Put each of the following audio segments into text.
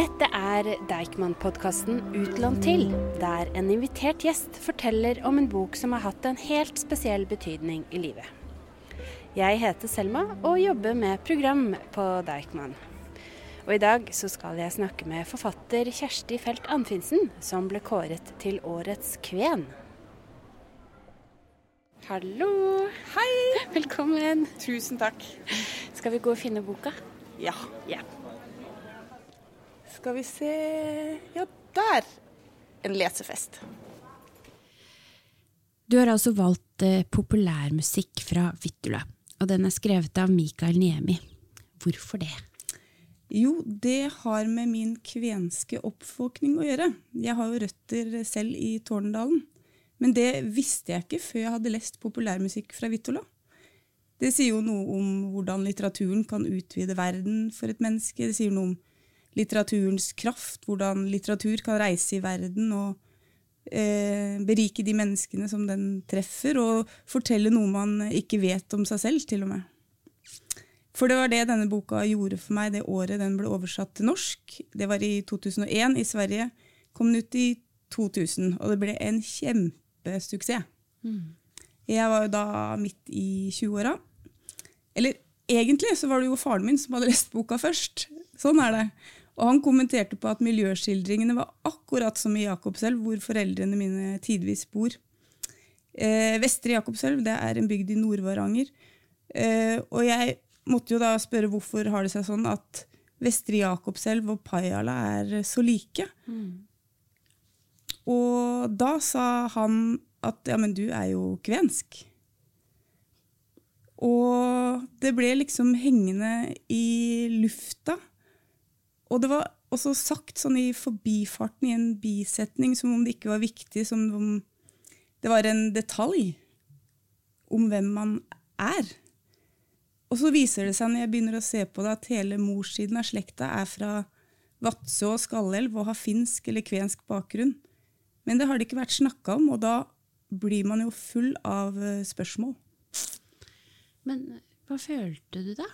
Dette er Deichman-podkasten Utlånt til, der en invitert gjest forteller om en bok som har hatt en helt spesiell betydning i livet. Jeg heter Selma og jobber med program på Deichman. Og i dag så skal jeg snakke med forfatter Kjersti Felt Anfinsen, som ble kåret til Årets kven. Hallo. Hei! Velkommen. Tusen takk. Skal vi gå og finne boka? Ja. Ja. Skal vi se Ja, der! En lesefest. Du har altså valgt eh, populærmusikk fra Vittula, og den er skrevet av Mikael Niemi. Hvorfor det? Jo, det har med min kvenske oppvåkning å gjøre. Jeg har jo røtter selv i Tårndalen. Men det visste jeg ikke før jeg hadde lest populærmusikk fra Vittola. Det sier jo noe om hvordan litteraturen kan utvide verden for et menneske. Det sier noe om litteraturens kraft, hvordan litteratur kan reise i verden og eh, berike de menneskene som den treffer, og fortelle noe man ikke vet om seg selv, til og med. For det var det denne boka gjorde for meg det året den ble oversatt til norsk. Det var i 2001 i Sverige. Kom den ut i 2000, og det ble en kjempesuksess. Mm. Jeg var jo da midt i 20-åra. Eller egentlig så var det jo faren min som hadde lest boka først. Sånn er det. Og han kommenterte på at miljøskildringene var akkurat som i Jakobselv, hvor foreldrene mine tidvis bor. Eh, Vestre Jakobselv det er en bygd i Nord-Varanger. Eh, og jeg måtte jo da spørre hvorfor har det seg sånn at Vestre Jakobselv og Pajala er så like. Mm. Og da sa han at ja, men du er jo kvensk. Og det ble liksom hengende i lufta og det var også sagt sånn i forbifarten i en bisetning som om det ikke var viktig, som om det var en detalj om hvem man er. Og så viser det seg når jeg begynner å se på det, at hele morssiden av slekta er fra Vadsø og Skallelv og har finsk eller kvensk bakgrunn. Men det har det ikke vært snakka om, og da blir man jo full av eh, spørsmål. Men hva følte du da?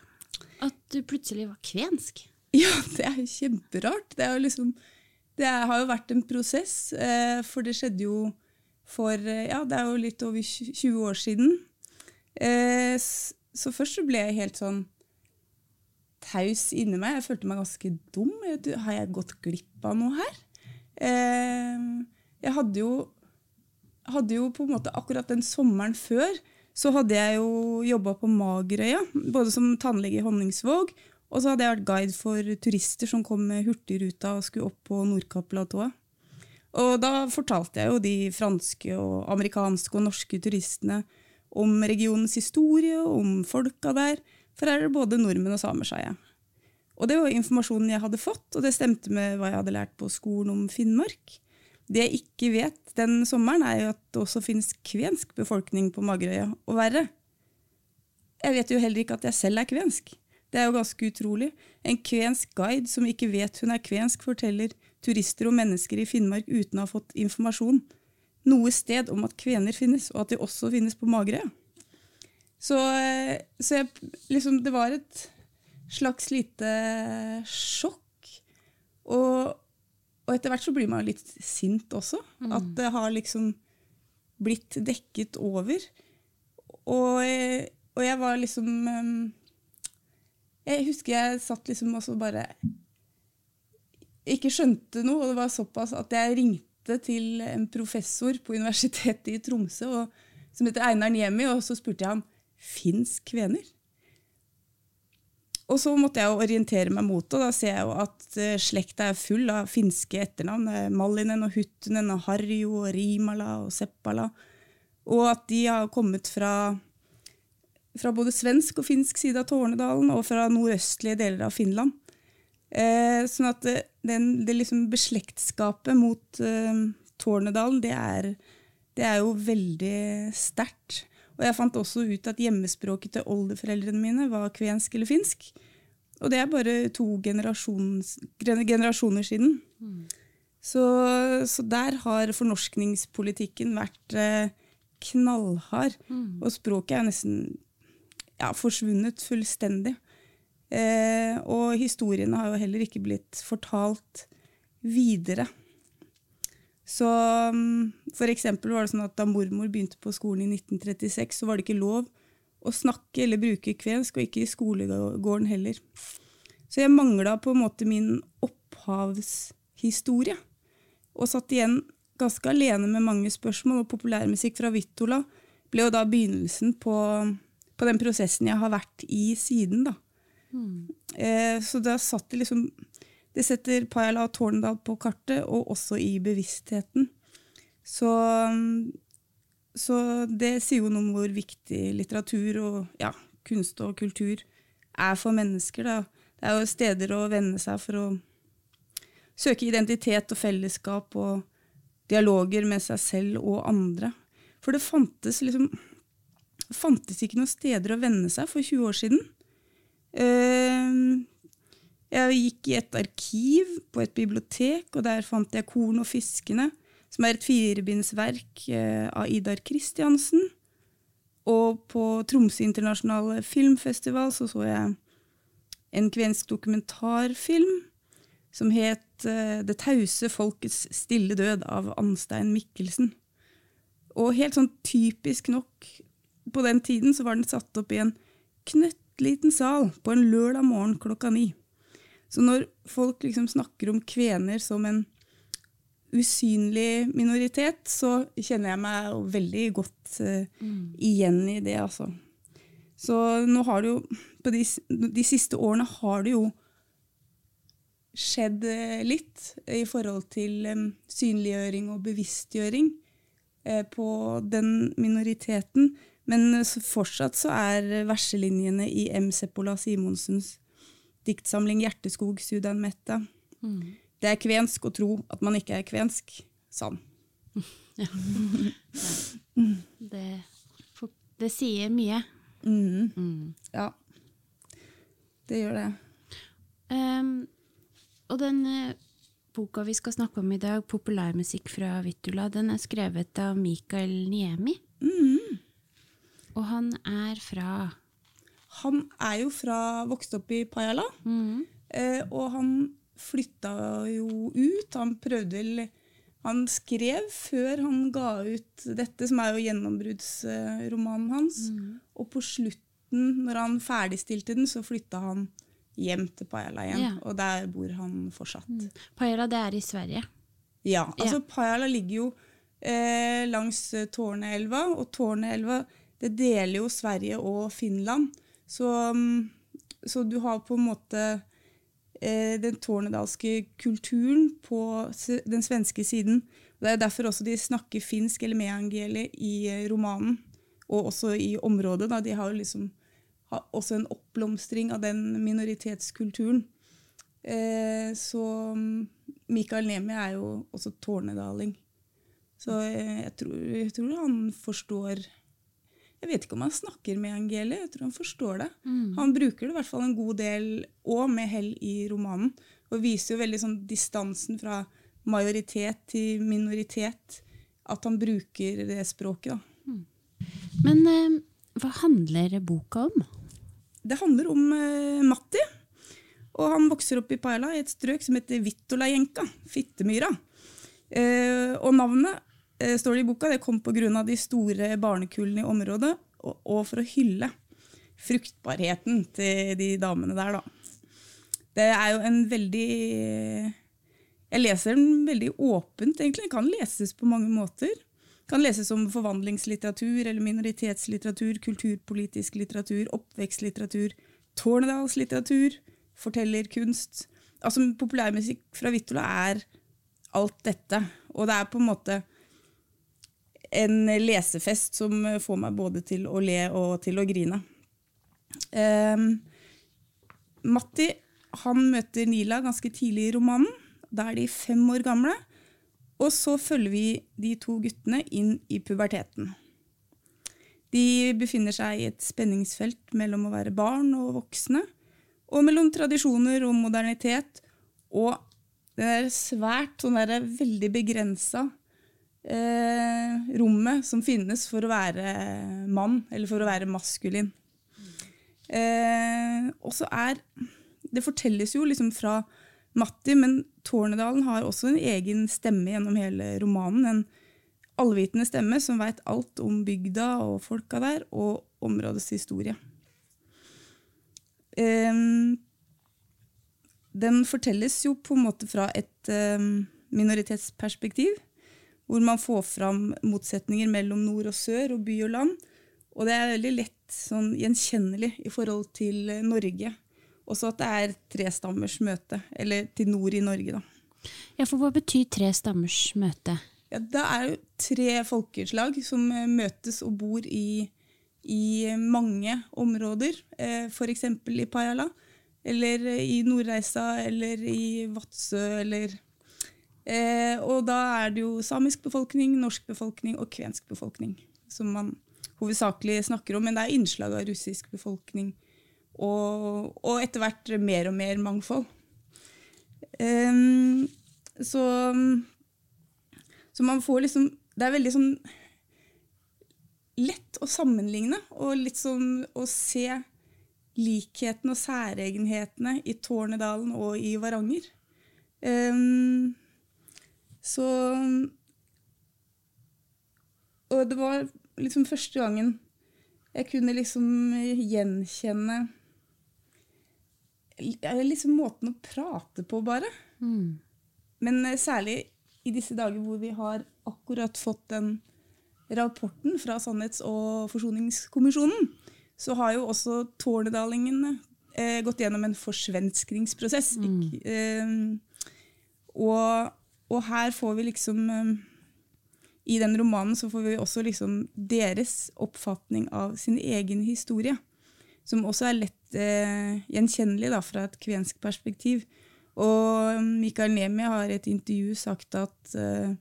At du plutselig var kvensk? Ja, det er jo kjemperart. Det, jo liksom, det har jo vært en prosess, eh, for det skjedde jo for eh, Ja, det er jo litt over 20 år siden. Eh, så først så ble jeg helt sånn taus inni meg. Jeg følte meg ganske dum. Har jeg gått glipp av noe her? Jeg hadde jo, hadde jo på en måte akkurat den sommeren før så hadde jeg jo jobba på Magerøya, både som tannlege i Honningsvåg og så hadde jeg vært guide for turister som kom med Hurtigruta og skulle opp på Nordkapp-platået. Og da fortalte jeg jo de franske og amerikanske og norske turistene om regionens historie og om folka der, for her er det både nordmenn og samer, sa jeg. Og det var informasjonen jeg hadde fått, og det stemte med hva jeg hadde lært på skolen om Finnmark. Det jeg ikke vet den sommeren, er jo at det også finnes kvensk befolkning på Magerøya, og verre. Jeg vet jo heller ikke at jeg selv er kvensk. Det er jo ganske utrolig. En kvensk guide som ikke vet hun er kvensk, forteller turister og mennesker i Finnmark uten å ha fått informasjon noe sted om at kvener finnes, og at de også finnes på Magerøya. Så, eh, så jeg, liksom, det var et slags lite sjokk. Og, og, etter hvert så blir man litt sint også. Mm. At det har liksom blitt dekket over. Og, og jeg var liksom ehm, jeg husker jeg satt liksom og så bare ikke skjønte noe, og det var såpass at jeg ringte til en professor på Universitetet i Tromsø og, som heter Einar Niemi, og så spurte jeg ham fins kvener. Og så måtte jeg jo orientere meg mot det, og da ser jeg jo at uh, slekta er full av finske etternavn. Mallinen og Huttunen og Harjo og Rimala og Seppala. Og at de har kommet fra fra både svensk og finsk side av Tornedalen og fra nordøstlige deler av Finland. Eh, sånn at det, den, det liksom beslektskapet mot eh, Tornedalen, det er, det er, jo veldig sterkt. Og jeg fant også ut at hjemmespråket til oldeforeldrene mine var kvensk eller finsk. Og det er bare to generasjoner siden. Mm. Så, så, der har fornorskningspolitikken vært eh, knallhard. Mm. Og språket er nesten ja, forsvunnet fullstendig. Eh, og historiene har jo heller ikke blitt fortalt videre. Så mm, for eksempel var det sånn at da mormor begynte på skolen i 1936, så var det ikke lov å snakke eller bruke kvensk, og ikke i skolegården heller. Så jeg mangla på en måte min opphavshistorie, og satt igjen ganske alene med mange spørsmål, og populærmusikk fra Vittola ble jo da begynnelsen på, på den prosessen jeg har vært i siden, da. Mm. Eh, så da satt det liksom Det setter Pajala og Tårndal på kartet, og også i bevisstheten. Så, så det sier jo noe om hvor viktig litteratur og ja, kunst og kultur er for mennesker. Da. Det er jo steder å venne seg for å søke identitet og fellesskap og dialoger med seg selv og andre. For det fantes liksom fantes ikke noen steder å venne seg for 20 år siden. Eh, jeg gikk i et arkiv på et bibliotek, og der fant jeg 'Korn og fiskene', som er et firebindsverk eh, av Idar Kristiansen. Og på Tromsø internasjonale filmfestival så, så jeg en kvensk dokumentarfilm som het uh, 'Det tause folkets stille død' av Anstein Mikkelsen. Og helt sånn typisk nok, på den tiden så var den satt opp i en knøttliten sal på en lørdag morgen klokka ni. Så når folk liksom snakker om kvener som en usynlig minoritet, så kjenner jeg meg veldig godt uh, mm. igjen i det, altså. Så nå har det jo På de, de siste årene har det jo skjedd eh, litt i forhold til um, synliggjøring og bevisstgjøring uh, på den minoriteten. Men fortsatt så er verselinjene i M. Seppola Simonsens diktsamling 'Hjerteskog Sudan Metta'. Mm. Det er kvensk å tro at man ikke er kvensk. Sann. Ja. det, det, sier mye. Mm. Mm. Ja. Det gjør det. Um, og den eh, boka vi skal snakke om i dag, 'Populærmusikk fra Vittula', den er skrevet av Mikael Niemi. Mm. Og han er fra Han er jo fra Vokst opp i Pajala. Mm. Eh, og han flytta jo ut. Han prøvde vel Han skrev før han ga ut dette, som er jo gjennombruddsromanen hans. Mm. Og på slutten, når han ferdigstilte den, så flytta han hjem til Pajala igjen. Ja. Og der bor han fortsatt. Mm. Pajala, det er i Sverige? Ja. altså ja. Pajala ligger jo eh, langs eh, Tårneelva, og Tårneelva det deler jo Sverige og Finland. Så, um, så du har på en måte eh, den tårnedalske kulturen på den svenske siden. Det er derfor også de snakker finsk eller meangeli i eh, romanen, og også i området. Da. De har jo liksom har også en oppblomstring av den minoritetskulturen. Eh, så mm, Mikael Nemi er jo også tårnedaling. Så eh, jeg, tror, jeg, tror, han forstår Jeg vet ikke om han snakker med Angeli, jeg tror han forstår det. Mm. Han bruker det i hvert fall en god del, òg, med hell i romanen. Og viser jo veldig sånn distansen fra majoritet til minoritet. At han bruker det språket, da. Mm. Men eh, hva handler boka om? Det handler om eh, Matti. Og han vokser opp i Paila, i et strøk som heter Vittolajenka, Fittemyra. Eh, og navnet står det i boka, det kom pga. de store barnekullene i området, og, og, for å hylle fruktbarheten til de damene der, da. Det er jo en veldig Jeg leser den veldig åpent, egentlig. Den kan leses på mange måter kan leses som forvandlingslitteratur eller minoritetslitteratur, kulturpolitisk litteratur, oppvekstlitteratur, tårnedalslitteratur, fortellerkunst. Altså Populærmusikk fra Vittola er alt dette. Og det er på en måte en lesefest som får meg både til å le og til å grine. Um, Matti han møter Nila ganske tidlig i romanen. Da er de fem år gamle. Og så følger vi de to guttene inn i puberteten. De befinner seg i et spenningsfelt mellom å være barn og voksne, og mellom tradisjoner og modernitet, og det der svært, sånn der veldig begrensa eh, rommet som finnes for å være mann, eller for å være maskulin. Eh, og så er Det fortelles jo liksom fra Matti, men Tårnedalen har også en egen stemme gjennom hele romanen. En allvitende stemme som veit alt om bygda og folka der, og områdets historie. Eh, den fortelles jo på en måte fra et eh, minoritetsperspektiv, hvor man får fram motsetninger mellom nord og sør og by og land. Og det er veldig lett sånn gjenkjennelig i forhold til Norge. Også at det er tre stammers møte, eller til nord i Norge, da. Ja, for hva betyr tre stammers møte? Ja, det er jo tre folkeslag som eh, møtes og bor i, i mange områder. Eh, F.eks. i Pajala, eller i Nordreisa, eller i Vadsø, eller eh, Og da er det jo samisk befolkning, norsk befolkning og kvensk befolkning som man hovedsakelig snakker om. Men det er innslag av russisk befolkning og, og etter hvert mer og mer mangfold. Eh, så, så man får liksom Det er veldig sånn lett å sammenligne og litt sånn å se likhetene og særegenhetene i Tårnedalen og i Varanger. Um, så Og det var liksom første gangen jeg kunne liksom gjenkjenne liksom måten å prate på, bare. Mm. Men eh, særlig i disse dager hvor vi har akkurat fått den rapporten fra Sannhets- og forsoningskommisjonen, så har jo også tårnedalingene eh, gått gjennom en forsvenskringsprosess. Mm. Eh, og, og, her får vi liksom eh, I den romanen så får vi også liksom deres oppfatning av sin egen historie som også er lett eh, gjenkjennelig da, fra et kvensk perspektiv. Og Mikael Nemi har i et intervju sagt at eh,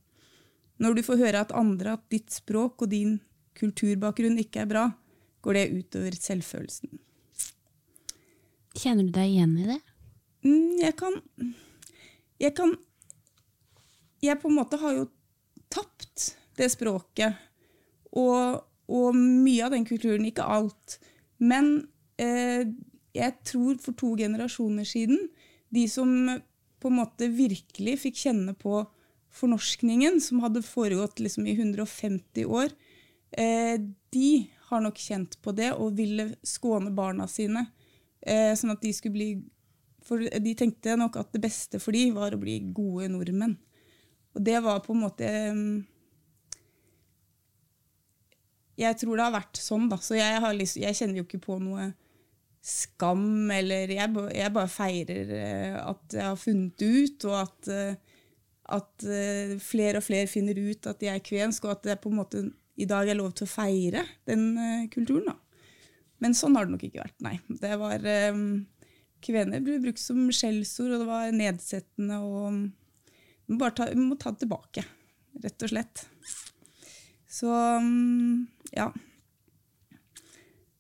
når du får høre at andre at ditt språk og din kulturbakgrunn ikke er bra, går det utover selvfølelsen. Kjenner du deg igjen i det? Mm, jeg kan Jeg kan Jeg på en måte har jo tapt det språket. Og, og mye av den kulturen, ikke alt. Men eh, jeg tror for to generasjoner siden, de som på en måte virkelig fikk kjenne på fornorskningen, som hadde foregått liksom i 150 år, eh, de har nok kjent på det og ville skåne barna sine. Eh, sånn at de skulle bli For de tenkte nok at det beste for de var å bli gode nordmenn. Og det var på en måte eh, Jeg tror det har vært sånn, da. Så jeg, lyst, jeg kjenner jo ikke på noe skam, eller jeg, jeg, bare feirer eh, at jeg har funnet ut, og at, eh, at eh, flere og flere finner ut at jeg er kvensk, og at det på en måte i dag er lov til å feire den kulturen. da. Men sånn har det nok ikke vært, nei. Det var Kvener ble brukt som skjellsord, og det var nedsettende. og Vi må bare ta, vi må ta det tilbake, rett og slett. Så ja.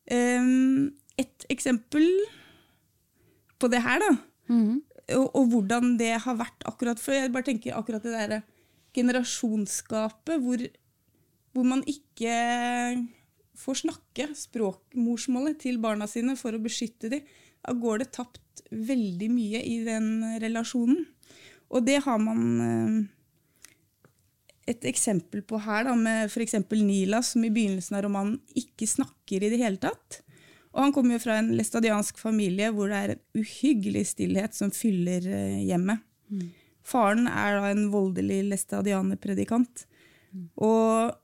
Um, et eksempel på det her, da. Mm. Og, og, hvordan det har vært akkurat For jeg bare tenker akkurat det derre generasjonsskapet hvor, hvor, man ikke får snakke språkmorsmålet til barna sine for å beskytte dem. Da går det tapt veldig mye i den relasjonen. Og det har man eh, et eksempel på her, da, med f.eks. Nila, som i begynnelsen av romanen ikke snakker i det hele tatt. Og han kommer jo fra en læstadiansk familie hvor det er en uhyggelig stillhet som fyller eh, hjemmet. Mm. Faren er da en voldelig læstadianerpredikant. Mm. Og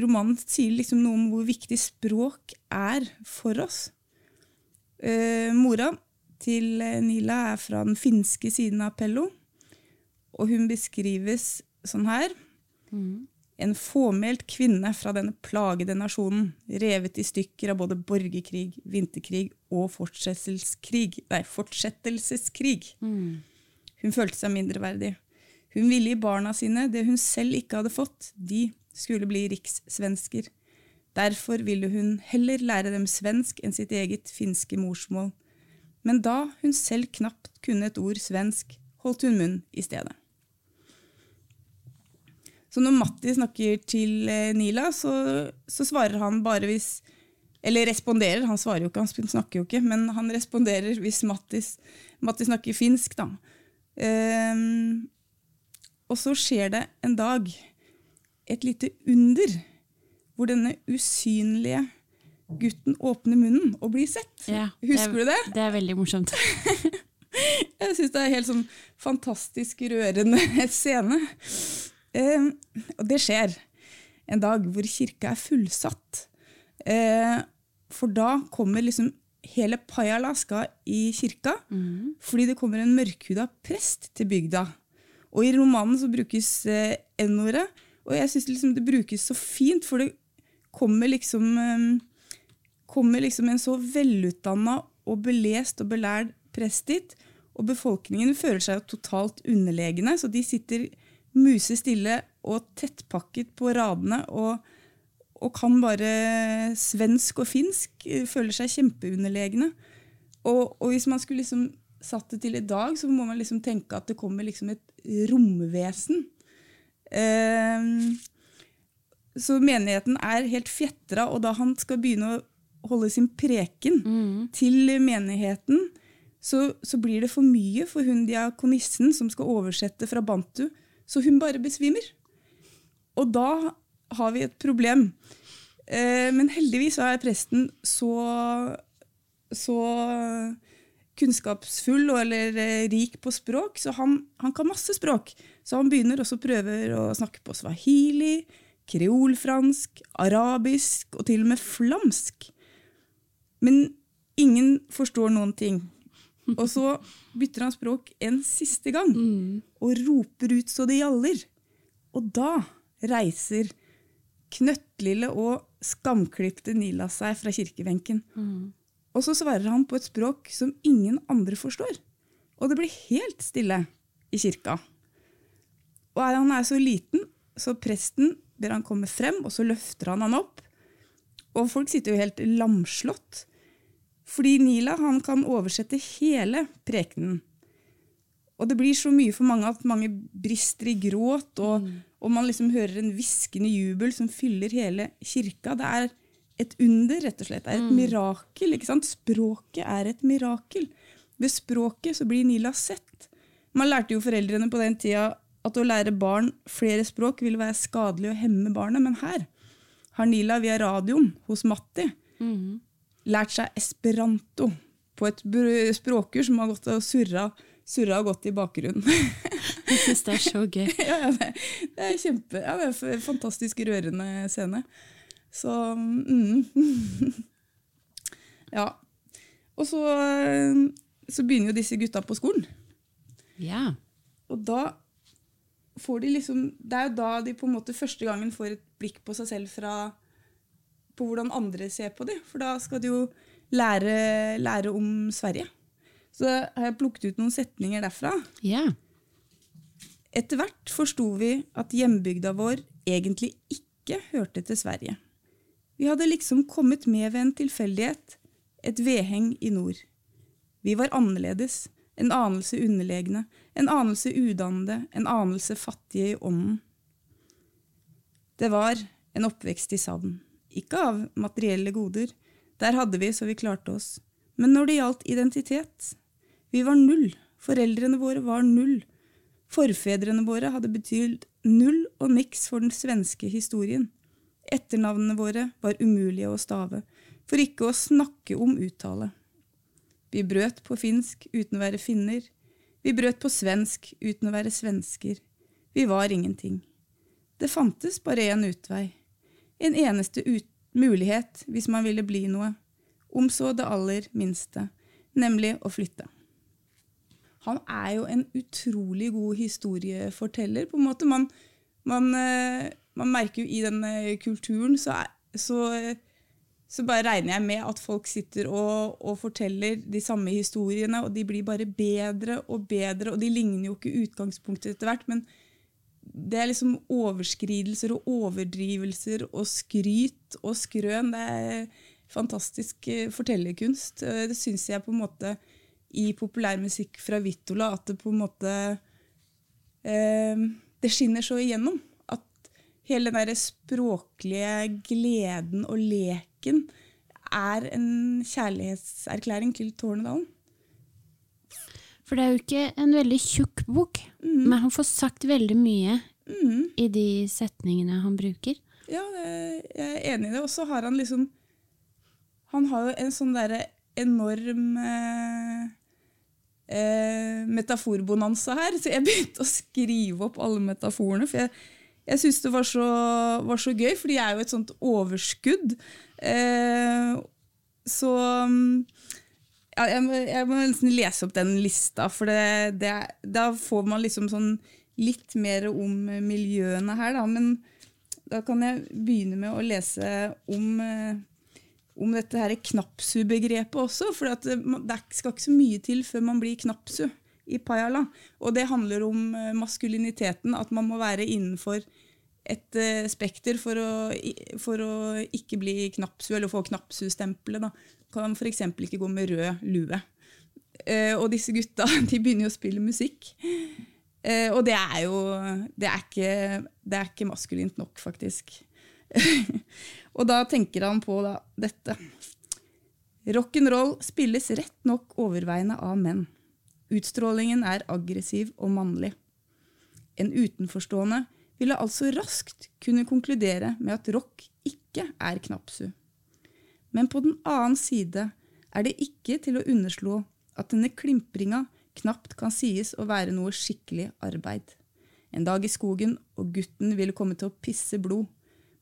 romanen sier liksom noe om hvor viktig språk er for oss. Eh, mora til eh, Nila er fra den finske siden av Pello, og hun beskrives sånn her. Mm. En fåmælt kvinne fra denne plagede nasjonen, revet i stykker av både borgerkrig, vinterkrig og fortsettelseskrig. Nei, fortsettelseskrig. Mm. Hun følte seg mindreverdig. Hun ville gi barna sine det hun selv ikke hadde fått. De skulle bli rikssvensker. Derfor ville hun heller lære dem svensk enn sitt eget finske morsmål. Men da hun selv knapt kunne et ord svensk, holdt hun munn i stedet. Så når Matti snakker til eh, Nila, så, så, svarer han bare hvis Eller responderer, han svarer jo ikke, han snakker jo ikke, men han responderer hvis Mattis, Mattis snakker finsk, da. Um, og så skjer det en dag et lite under, hvor denne usynlige gutten åpner munnen og blir sett. Ja, Husker det er, du det? Det er veldig morsomt. Jeg syns det er helt sånn fantastisk rørende scene. Eh, og det skjer en dag hvor kirka er fullsatt. Eh, for da kommer liksom hele Pajala skal i kirka, Mm. fordi det kommer en mørkhuda prest til bygda. Og i romanen så brukes eh, N-ordet, og jeg syns liksom det brukes så fint, for det kommer liksom eh, kommer liksom en så velutdanna og belest og belærd prest dit, og befolkningen føler seg jo totalt underlegne, så de sitter musestille og tettpakket på radene og, og kan bare svensk og finsk, eh, føler seg kjempeunderlegne. Og, og hvis man skulle liksom satt det til i dag, så må man liksom tenke at det kommer liksom et romvesen. Um, så menigheten er helt fjetra, og da han skal begynne å holde sin preken Mm. til menigheten, så, så blir det for mye for hun diakonissen som skal oversette fra bantu, så hun bare besvimer. Og da har vi et problem. Eh, men heldigvis er presten så, så kunnskapsfull og, eller eh, rik på språk, så han, han kan masse språk. Så han begynner også prøver å snakke på swahili, kreolfransk, arabisk og til og med flamsk. Men ingen forstår noen ting. Og så bytter han språk en siste gang og roper ut så det gjaller. Og da reiser knøttlille og skamklipte Nila seg fra kirkebenken. Og så svarer han på et språk som ingen andre forstår. Og det blir helt stille i kirka. Og han er så liten, så presten ber han komme frem, og så løfter han han opp. Og folk sitter jo helt lamslått. Fordi Nila han kan oversette hele prekenen. Og det blir så mye for mange at mange brister i gråt, og, og man liksom hører en hviskende jubel som fyller hele kirka. Det er et under, rett og slett. Det er et mirakel. ikke sant? Språket er et mirakel. Ved språket så blir Nila sett. Man lærte jo foreldrene på den tida at å lære barn flere språk ville være skadelig og hemme barnet, men her har Nila via radioen hos Matti Mm. Lært seg esperanto på et språkkurs som har gått og surra, surra og gått i bakgrunnen. Jeg syns det er så gøy. ja, ja, det, det er kjempe, ja, det er en fantastisk rørende scene. Så mm. Ja. Og så, så begynner jo disse gutta på skolen. Ja. Og da får de liksom Det er jo da de på en måte første gangen får et blikk på seg selv fra på hvordan andre ser på dem. For da skal de jo lære, lære om Sverige. Så har jeg plukket ut noen setninger derfra. Ja. Etter hvert forsto vi at hjembygda vår egentlig ikke hørte til Sverige. Vi hadde liksom kommet med ved en tilfeldighet, et vedheng i nord. Vi var annerledes, en anelse underlegne, en anelse udannede, en anelse fattige i ånden. Det var en oppvekst i savn, ikke av materielle goder, der hadde vi så vi klarte oss, men når det gjaldt identitet. Vi var null, foreldrene våre var null, Forfedrene våre hadde betydd null og niks for den svenske historien. Etternavnene våre var umulige å stave, for ikke å snakke om uttale. Vi brøt på finsk uten å være finner. Vi brøt på svensk uten å være svensker. Vi var ingenting. Det fantes bare én utvei. En eneste mulighet hvis man ville bli noe. Om så det aller minste, nemlig å flytte. Han er jo en utrolig god historieforteller. på en måte. Man, man, eh, man merker jo i denne kulturen så, er, så, så bare regner jeg med at folk sitter og, og forteller de samme historiene, og de blir bare bedre og bedre, og de ligner jo ikke utgangspunktet etter hvert, men det er liksom overskridelser og overdrivelser og skryt og skrøn. Det er fantastisk eh, fortellerkunst. Eh, Det syns jeg på en måte i populærmusikk fra Vittola at det på en måte eh, Det skinner så igjennom. At hele den der språklige gleden og leken er en kjærlighetserklæring til Tornedalen. For det er jo ikke en veldig tjukk bok, Mm. men han får sagt veldig mye Mm. i de setningene han bruker. Ja, jeg er enig i det. Og så har han liksom Han har jo en sånn derre enorm eh, eh, metaforbonanza her, så jeg begynte å skrive opp alle metaforene. For jeg, jeg syns det var så, var så gøy, for de er jo et sånt overskudd. Eh, så ja, jeg, må, jeg må nesten lese opp den lista, for det, det, da får man liksom sånn litt mer om miljøene her, da. Men da kan jeg begynne med å lese om, eh, om dette her knapsu-begrepet også. For det, det skal ikke så mye til før man blir knapsu i Pajala. Og det handler om eh, maskuliniteten, at man må være innenfor et eh, spekter for å, for å ikke bli knapsu, eller få knappsu-stempelet. Kan f.eks. ikke gå med rød lue. Eh, og disse gutta de begynner jo å spille musikk. Eh, og det er jo det er, ikke, det er ikke maskulint nok, faktisk. og da tenker han på da, dette. Rock'n'roll spilles rett nok overveiende av menn. Utstrålingen er aggressiv og mannlig. En utenforstående ville altså raskt kunne konkludere med at rock ikke er knapsu. Men på den annen side er det ikke til å underslå at denne klimpringa knapt kan sies å være noe skikkelig arbeid. En dag i skogen, og gutten ville komme til å pisse blod.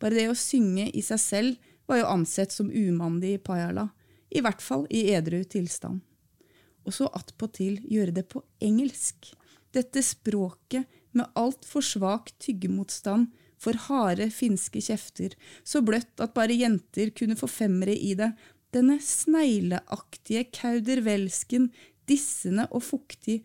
Bare det å synge i seg selv var jo ansett som umandig i Pajala, i hvert fall i edru tilstand. Og så attpåtil gjøre det på engelsk. Dette språket med altfor svak tyggemotstand for harde finske kjefter, så bløtt at bare jenter kunne få femmere i det, denne snegleaktige kaudervelsken, dissende og fuktig,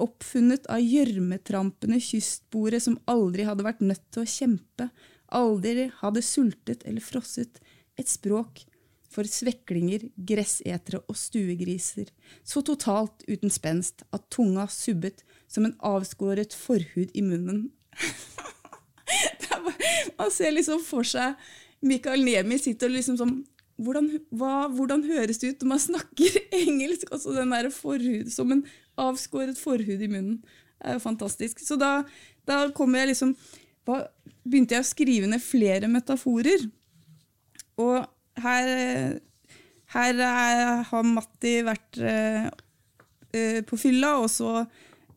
oppfunnet av gjørmetrampende kystboere som aldri hadde vært nødt til å kjempe, aldri hadde sultet eller frosset, et språk for sveklinger, gressetere og stuegriser, så totalt uten spenst at tunga subbet som en avskåret forhud i munnen. Man ser liksom for seg Mikael Nemi sitter og liksom sånn hvordan, hva, hvordan høres det ut når man snakker engelsk? Altså den der forhud, Som en avskåret forhud i munnen. Det er jo fantastisk. Så da, da jeg liksom hva, begynte jeg å skrive ned flere metaforer. Og her, her er, har Matti vært eh, på fylla, og så,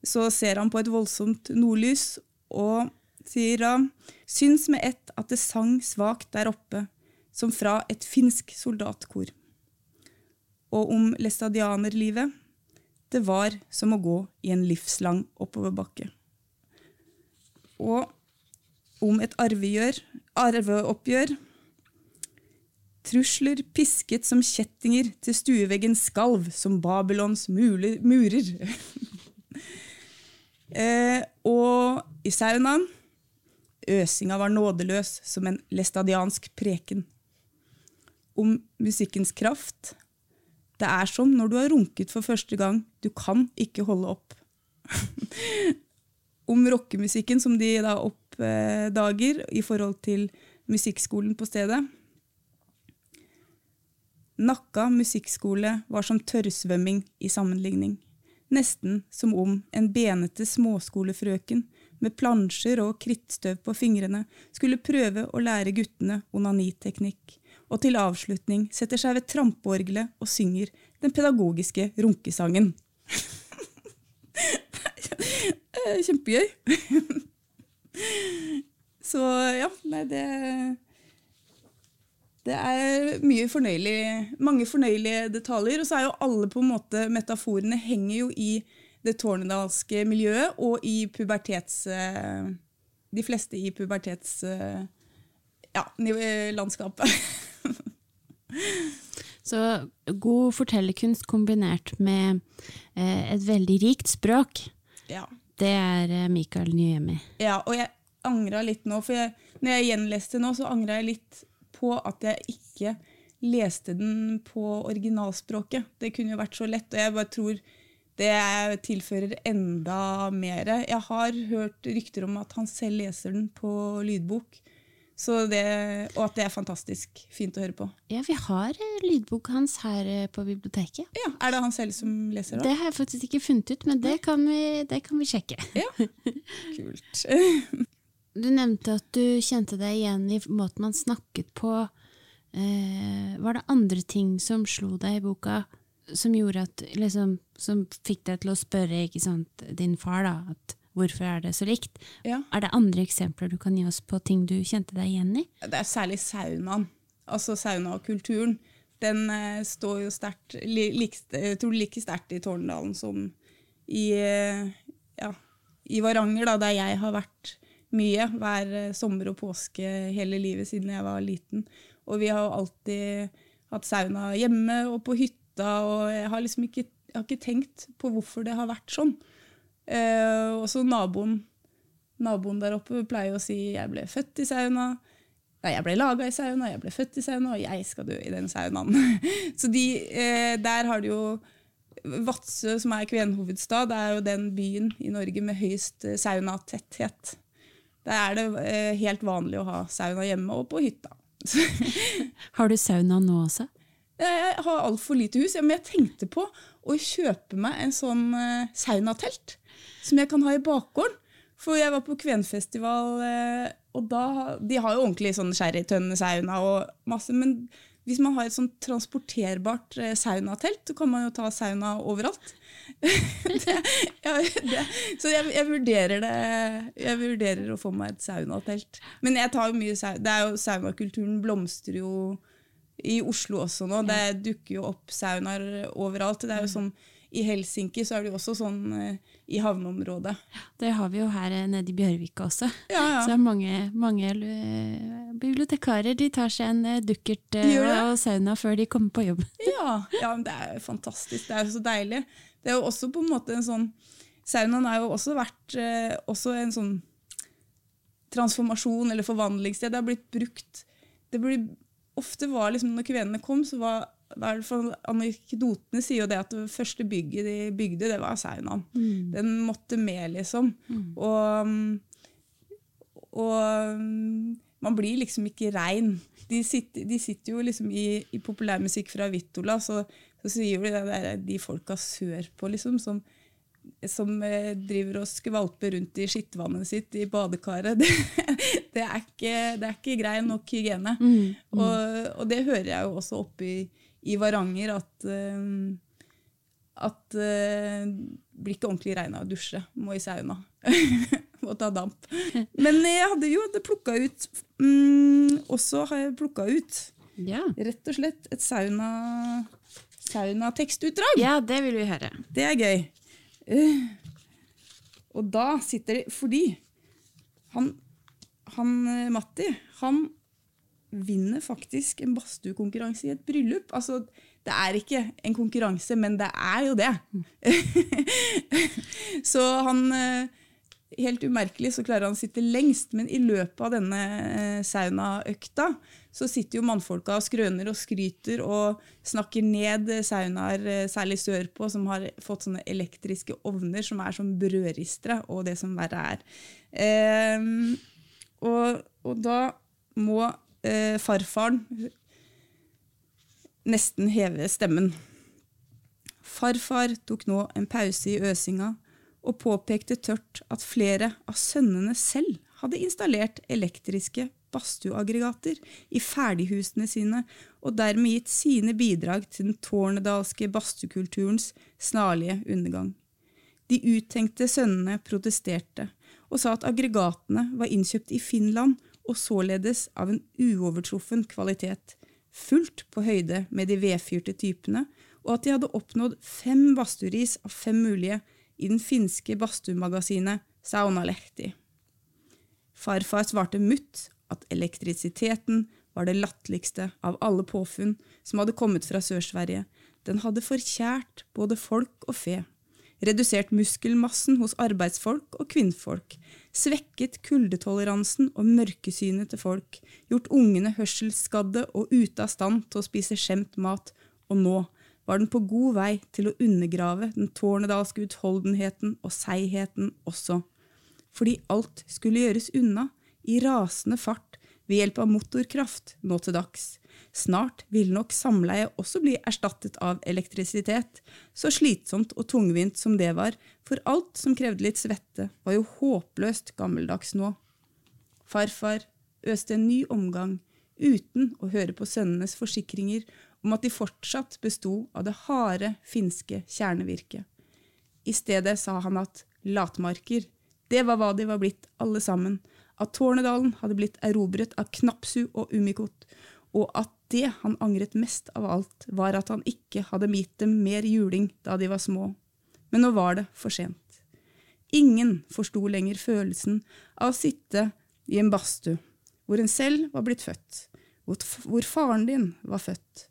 så ser han på et voldsomt nordlys og sier da Syns med ett at det sang svakt der oppe, som fra et finsk soldatkor. Og om læstadianerlivet det var som å gå i en livslang oppoverbakke. Og om et arveoppgjør Trusler pisket som kjettinger til stueveggen skalv som Babylons murer. eh, og i saunaen øsinga var nådeløs som en læstadiansk preken. Om musikkens kraft det er som når du har runket for første gang, du kan ikke holde opp. Om rockemusikken som de da oppdager i forhold til musikkskolen på stedet. Nakka musikkskole var som tørrsvømming i sammenligning. Nesten som om en benete småskolefrøken med plansjer og krittstøv på fingrene skulle prøve å lære guttene onaniteknikk, og til avslutning setter seg ved trampeorgelet og synger den pedagogiske runkesangen. Er Kjempegøy. Så ja, nei, det det er fornøyelig, mange fornøyelige detaljer. Og så er jo alle på en måte metaforene henger jo i det tornedalske miljøet og i pubertets... eh, De fleste i pubertets... eh, Ja, landskapet. Så god fortellerkunst kombinert med eh, et veldig rikt språk, ja. det er eh, Mikael Nyemi. ja, og jeg angra litt nå, for jeg, når jeg gjenleste nå, så angra jeg litt på at jeg ikke leste den på originalspråket. Det kunne jo vært så lett, og jeg bare tror det tilfører enda mer. Jeg har hørt rykter om at han selv leser den på lydbok. Så det, og at det er fantastisk fint å høre på. Ja, vi har eh, lydboka hans her eh, på biblioteket. Ja, Er det han selv som leser da? Det har jeg faktisk ikke funnet ut, men det kan vi, det kan vi sjekke. Ja, kult. Du nevnte at du kjente deg igjen i måten man snakket på. Eh, var det andre ting som slo deg i boka, som gjorde at liksom, Som fikk deg til å spørre sant, din far, da, at hvorfor er det så likt? Ja. Er det andre eksempler du kan gi oss på ting du kjente deg igjen i? Det er særlig saunaen. Altså sauna og kulturen. Den eh, står jo sterkt li, like, Jeg tror like sterkt i Tårndalen som i, eh, ja, i Varanger, da, der jeg har vært mye. Hver eh, sommer og påske hele livet siden jeg var liten. Og vi har alltid hatt sauna hjemme og på hytta, og jeg har liksom ikke, jeg har ikke tenkt på hvorfor det har vært sånn. Eh, også naboen, naboen der oppe pleier å si 'jeg ble født i sauna'. Nei, jeg ble laga i sauna, jeg ble født i sauna, og jeg skal dø i den saunaen. Så de, eh, der har du jo Vadsø, som er kvenhovedstad, det er jo den byen i Norge med høyest eh, saunatetthet. Der er det eh, helt vanlig å ha sauna hjemme og på hytta. Har du sauna nå også? Jeg har altfor lite hus, men jeg tenkte på å kjøpe meg en sånn eh, saunatelt som jeg kan ha i bakgården. For jeg var på kvenfestival, eh, og da, de har jo ordentlig sånn sherrytønnesauna og masse, men hvis man har et sånn transporterbart eh, saunatelt, så kan man jo ta sauna overalt. det, ja, det, så jeg, jeg, vurderer det. Jeg vurderer å få meg et saunatelt. Men jeg tar jo mye sauna. Saunakulturen blomstrer jo i Oslo også nå. Det dukker jo opp saunaer overalt. Det er jo sånn i Helsinki så er det jo også sånn eh, i havneområdet. Det har vi jo her eh, nede i Bjørvika også. Ja, ja. Så mange, mange eh, bibliotekarer de tar seg en dukkert og sauna før de kommer på jobb. Ja, ja, men det er jo fantastisk. Det er jo så deilig. Det er jo også på en måte en sånn Saunaen har jo også vært eh, også en sånn transformasjon eller forvandlingssted. Det har blitt brukt det blir, Ofte var liksom Når kvenene kom, så var Anekdotene sier jo det at det første bygget de bygde, det var saunaen. Den måtte med, liksom. Og, og man blir liksom ikke rein. De sitter, de sitter jo liksom i, i populærmusikk fra Vittola, så, så sier de det der, de folka sørpå, liksom, som, som eh, driver og skvalper rundt i skittvannet sitt i badekaret. Det, det, er, ikke, det er ikke grei nok hygiene. Og, og det hører jeg jo også oppe i, i Varanger, at, uh, at uh, blir ikke ordentlig rein av å dusje. Må i sauna. og ta damp. Men jeg hadde jo plukka ut mm, Også har jeg plukka ut Ja. rett og slett et sauna saunatekstutdrag. ja, det vil vi høre. Det er gøy. Uh, og da sitter de Fordi han, han eh, Matti, han vinner faktisk en badstuekonkurranse i et bryllup. Altså, det er ikke en konkurranse, men det er jo det. så han eh, Helt umerkelig så klarer han å sitte lengst, men i løpet av denne eh, saunaøkta så sitter jo mannfolka og skrøner og skryter og snakker ned saunaer, særlig sørpå, som har fått sånne elektriske ovner som er som brødristere, og det som verre er. Ehm, og, og da må eh, farfaren nesten heve stemmen. Farfar tok nå en pause i øsinga og påpekte tørt at flere av sønnene selv hadde installert elektriske badstueaggregater i ferdighusene sine og dermed gitt sine bidrag til den tårnedalske badstuekulturens snarlige undergang. De uttenkte sønnene protesterte og sa at aggregatene var innkjøpt i Finland og således av en uovertruffen kvalitet, fullt på høyde med de vedfyrte typene, og at de hadde oppnådd fem badstueris av fem mulige i den finske badstuemagasinet Saunalehti. Farfar svarte mutt at elektrisiteten var det latterligste av alle påfunn som hadde kommet fra Sør-Sverige. Den hadde forkjært både folk og fe, redusert muskelmassen hos arbeidsfolk og kvinnfolk, svekket kuldetoleransen og mørkesynet til folk, gjort ungene hørselsskadde og ute av stand til å spise skjemt mat, og nå var den på god vei til å undergrave den tårnedalske utholdenheten og seigheten også. Fordi alt skulle gjøres unna, i rasende fart, ved hjelp av motorkraft nå til dags. Snart vil nok samleie også bli erstattet av elektrisitet, så slitsomt og tungvint som det var, for alt som krevde litt svette, var jo håpløst gammeldags nå. Farfar øste en ny omgang, uten å høre på sønnenes forsikringer om at de fortsatt besto av det harde finske kjernevirket. I stedet sa han at latmarker, det var hva de var blitt alle sammen, at Tårnedalen hadde blitt erobret av Knapsu og Ummikot, og at det han angret mest av alt, var at han ikke hadde gitt dem mer juling da de var små. Men nå var det for sent. Ingen forsto lenger følelsen av å sitte i en badstue, hvor en selv var blitt født, hvor faren din var født,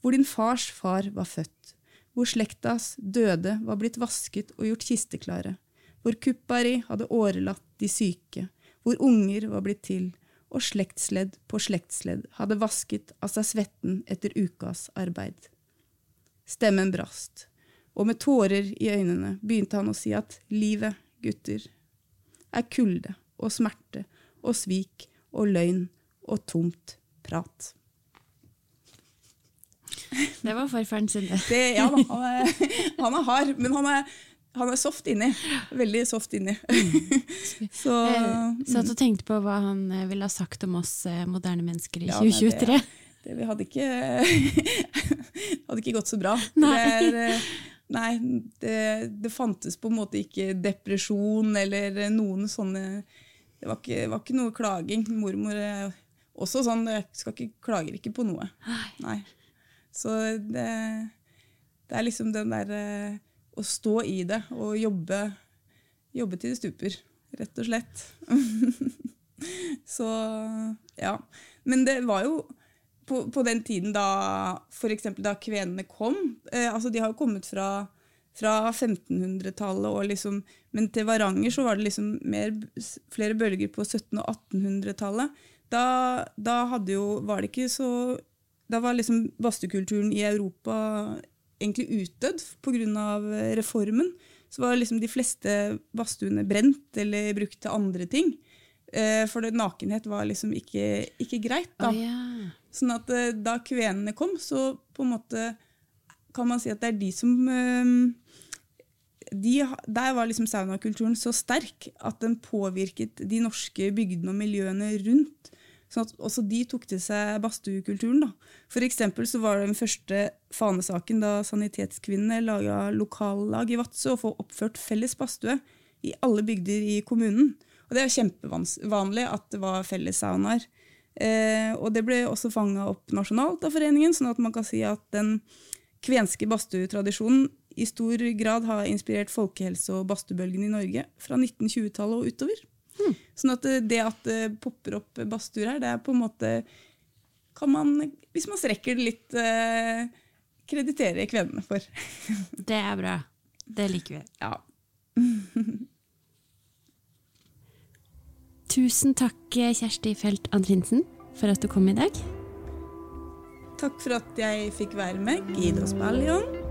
hvor din fars far var født, hvor slektas døde var blitt vasket og gjort kisteklare, hvor Kuppari hadde årelatt de syke, hvor unger var blitt til, og slektsledd på slektsledd hadde vasket av seg svetten etter ukas arbeid. Stemmen brast, og med tårer i øynene begynte han å si at livet, gutter, er kulde og smerte og svik og løgn og tomt prat. Det var farfaren sin, det. ja da, han er, han er hard, men han er, han er soft inni. Veldig soft inni. så Jeg satt og tenkte på hva han eh, ville ha sagt om oss eh, moderne mennesker i ja, 2023. Nei, det, det hadde, ikke, hadde ikke gått så bra. Nei, det, er, nei det, det, fantes på en måte ikke depresjon eller noen sånne Det var ikke, var ikke noe klaging. Mormor er også sånn Jeg skal ikke, klager ikke på noe. Nei. Så det, det er liksom den derre å stå i det og jobbe, jobbe til det stuper, rett og slett. så ja. Men det var jo på, på den tiden da f.eks. da kvenene kom eh, altså De har jo kommet fra, fra 1500-tallet, liksom, men til Varanger så var det liksom mer, flere bølger på 1700- og 1800-tallet. Da, da jo, var det ikke så Da var liksom badstukulturen i Europa egentlig utdødd pga. reformen. Så var liksom de fleste badstuene brent eller brukt til andre ting. Eh, for det, nakenhet var liksom ikke, ikke greit. da. Oh, yeah. Sånn at eh, da kvenene kom, så på en måte kan man si at det er de som eh, de, Der var liksom saunakulturen så sterk at den påvirket de norske bygdene og miljøene rundt. Sånn at også de tok til seg badstuekulturen. Eksempel så var det den første fanesaken da sanitetskvinnene laga lokallag i Vadsø og få oppført felles badstue i alle bygder i kommunen. Og det er kjempevanlig at det var felles saunaer. Eh, og det ble også fanga opp nasjonalt av foreningen, sånn at man kan si at den kvenske badstuetradisjonen i stor grad har inspirert folkehelse- og badstuebølgen i Norge fra 1920-tallet og utover. Hmm. Sånn at det at det popper opp badstuer her, det er på en måte kan man, Hvis man strekker det litt, eh, kreditere kvenene for. det er bra. Det liker vi. Ja. Tusen takk, Kjersti Felt Andrinsen, for at du kom i dag. Takk for at jeg fikk være med. Gidos Ballion.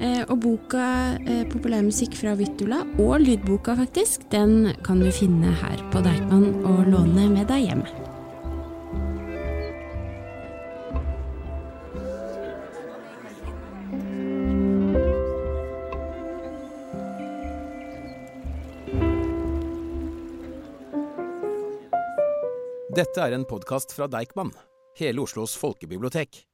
Eh, og boka eh, 'Populærmusikk fra Vittula', og lydboka faktisk, den kan du finne her på Deichman og låne med deg hjemme. Dette er en podkast fra Deichman, hele Oslos folkebibliotek.